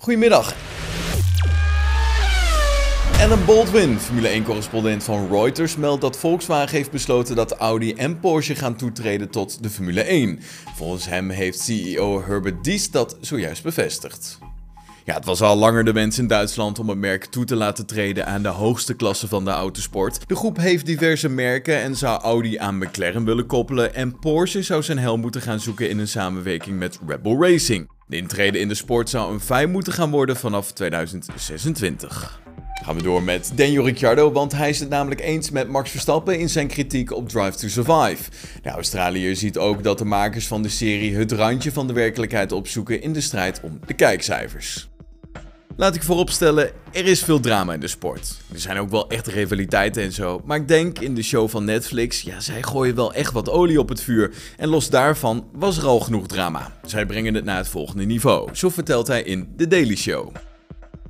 Goedemiddag. Alan Baldwin, Formule 1-correspondent van Reuters, meldt dat Volkswagen heeft besloten dat Audi en Porsche gaan toetreden tot de Formule 1. Volgens hem heeft CEO Herbert Dies dat zojuist bevestigd. Ja, het was al langer de wens in Duitsland om een merk toe te laten treden aan de hoogste klasse van de autosport. De groep heeft diverse merken en zou Audi aan McLaren willen koppelen en Porsche zou zijn hel moeten gaan zoeken in een samenwerking met Red Bull Racing. De intrede in de sport zou een feit moeten gaan worden vanaf 2026. Gaan we door met Daniel Ricciardo, want hij is het namelijk eens met Max Verstappen in zijn kritiek op Drive to Survive. De Australiër ziet ook dat de makers van de serie het randje van de werkelijkheid opzoeken in de strijd om de kijkcijfers. Laat ik vooropstellen, er is veel drama in de sport. Er zijn ook wel echt rivaliteiten en zo. Maar ik denk in de show van Netflix, ja, zij gooien wel echt wat olie op het vuur. En los daarvan was er al genoeg drama. Zij brengen het naar het volgende niveau. Zo vertelt hij in The Daily Show.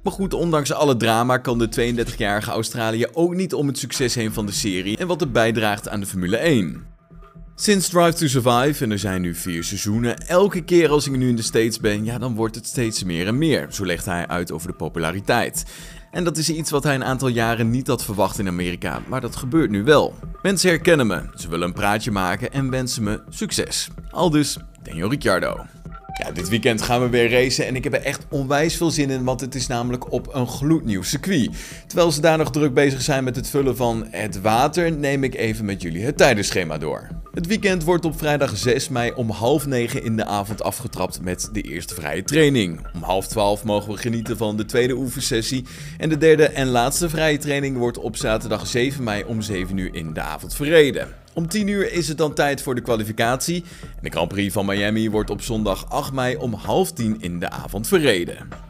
Maar goed, ondanks alle drama kan de 32-jarige Australiër ook niet om het succes heen van de serie en wat het bijdraagt aan de Formule 1. Sinds Drive to Survive, en er zijn nu vier seizoenen, elke keer als ik nu in de States ben, ja, dan wordt het steeds meer en meer. Zo legt hij uit over de populariteit. En dat is iets wat hij een aantal jaren niet had verwacht in Amerika, maar dat gebeurt nu wel. Mensen herkennen me, ze willen een praatje maken en wensen me succes. Aldus, Daniel Ricciardo. Ja, dit weekend gaan we weer racen en ik heb er echt onwijs veel zin in, want het is namelijk op een gloednieuw circuit. Terwijl ze daar nog druk bezig zijn met het vullen van het water, neem ik even met jullie het tijdenschema door. Het weekend wordt op vrijdag 6 mei om half 9 in de avond afgetrapt met de eerste vrije training. Om half 12 mogen we genieten van de tweede oefensessie. En de derde en laatste vrije training wordt op zaterdag 7 mei om 7 uur in de avond verreden. Om 10 uur is het dan tijd voor de kwalificatie. En de Grand Prix van Miami wordt op zondag 8 mei om half 10 in de avond verreden.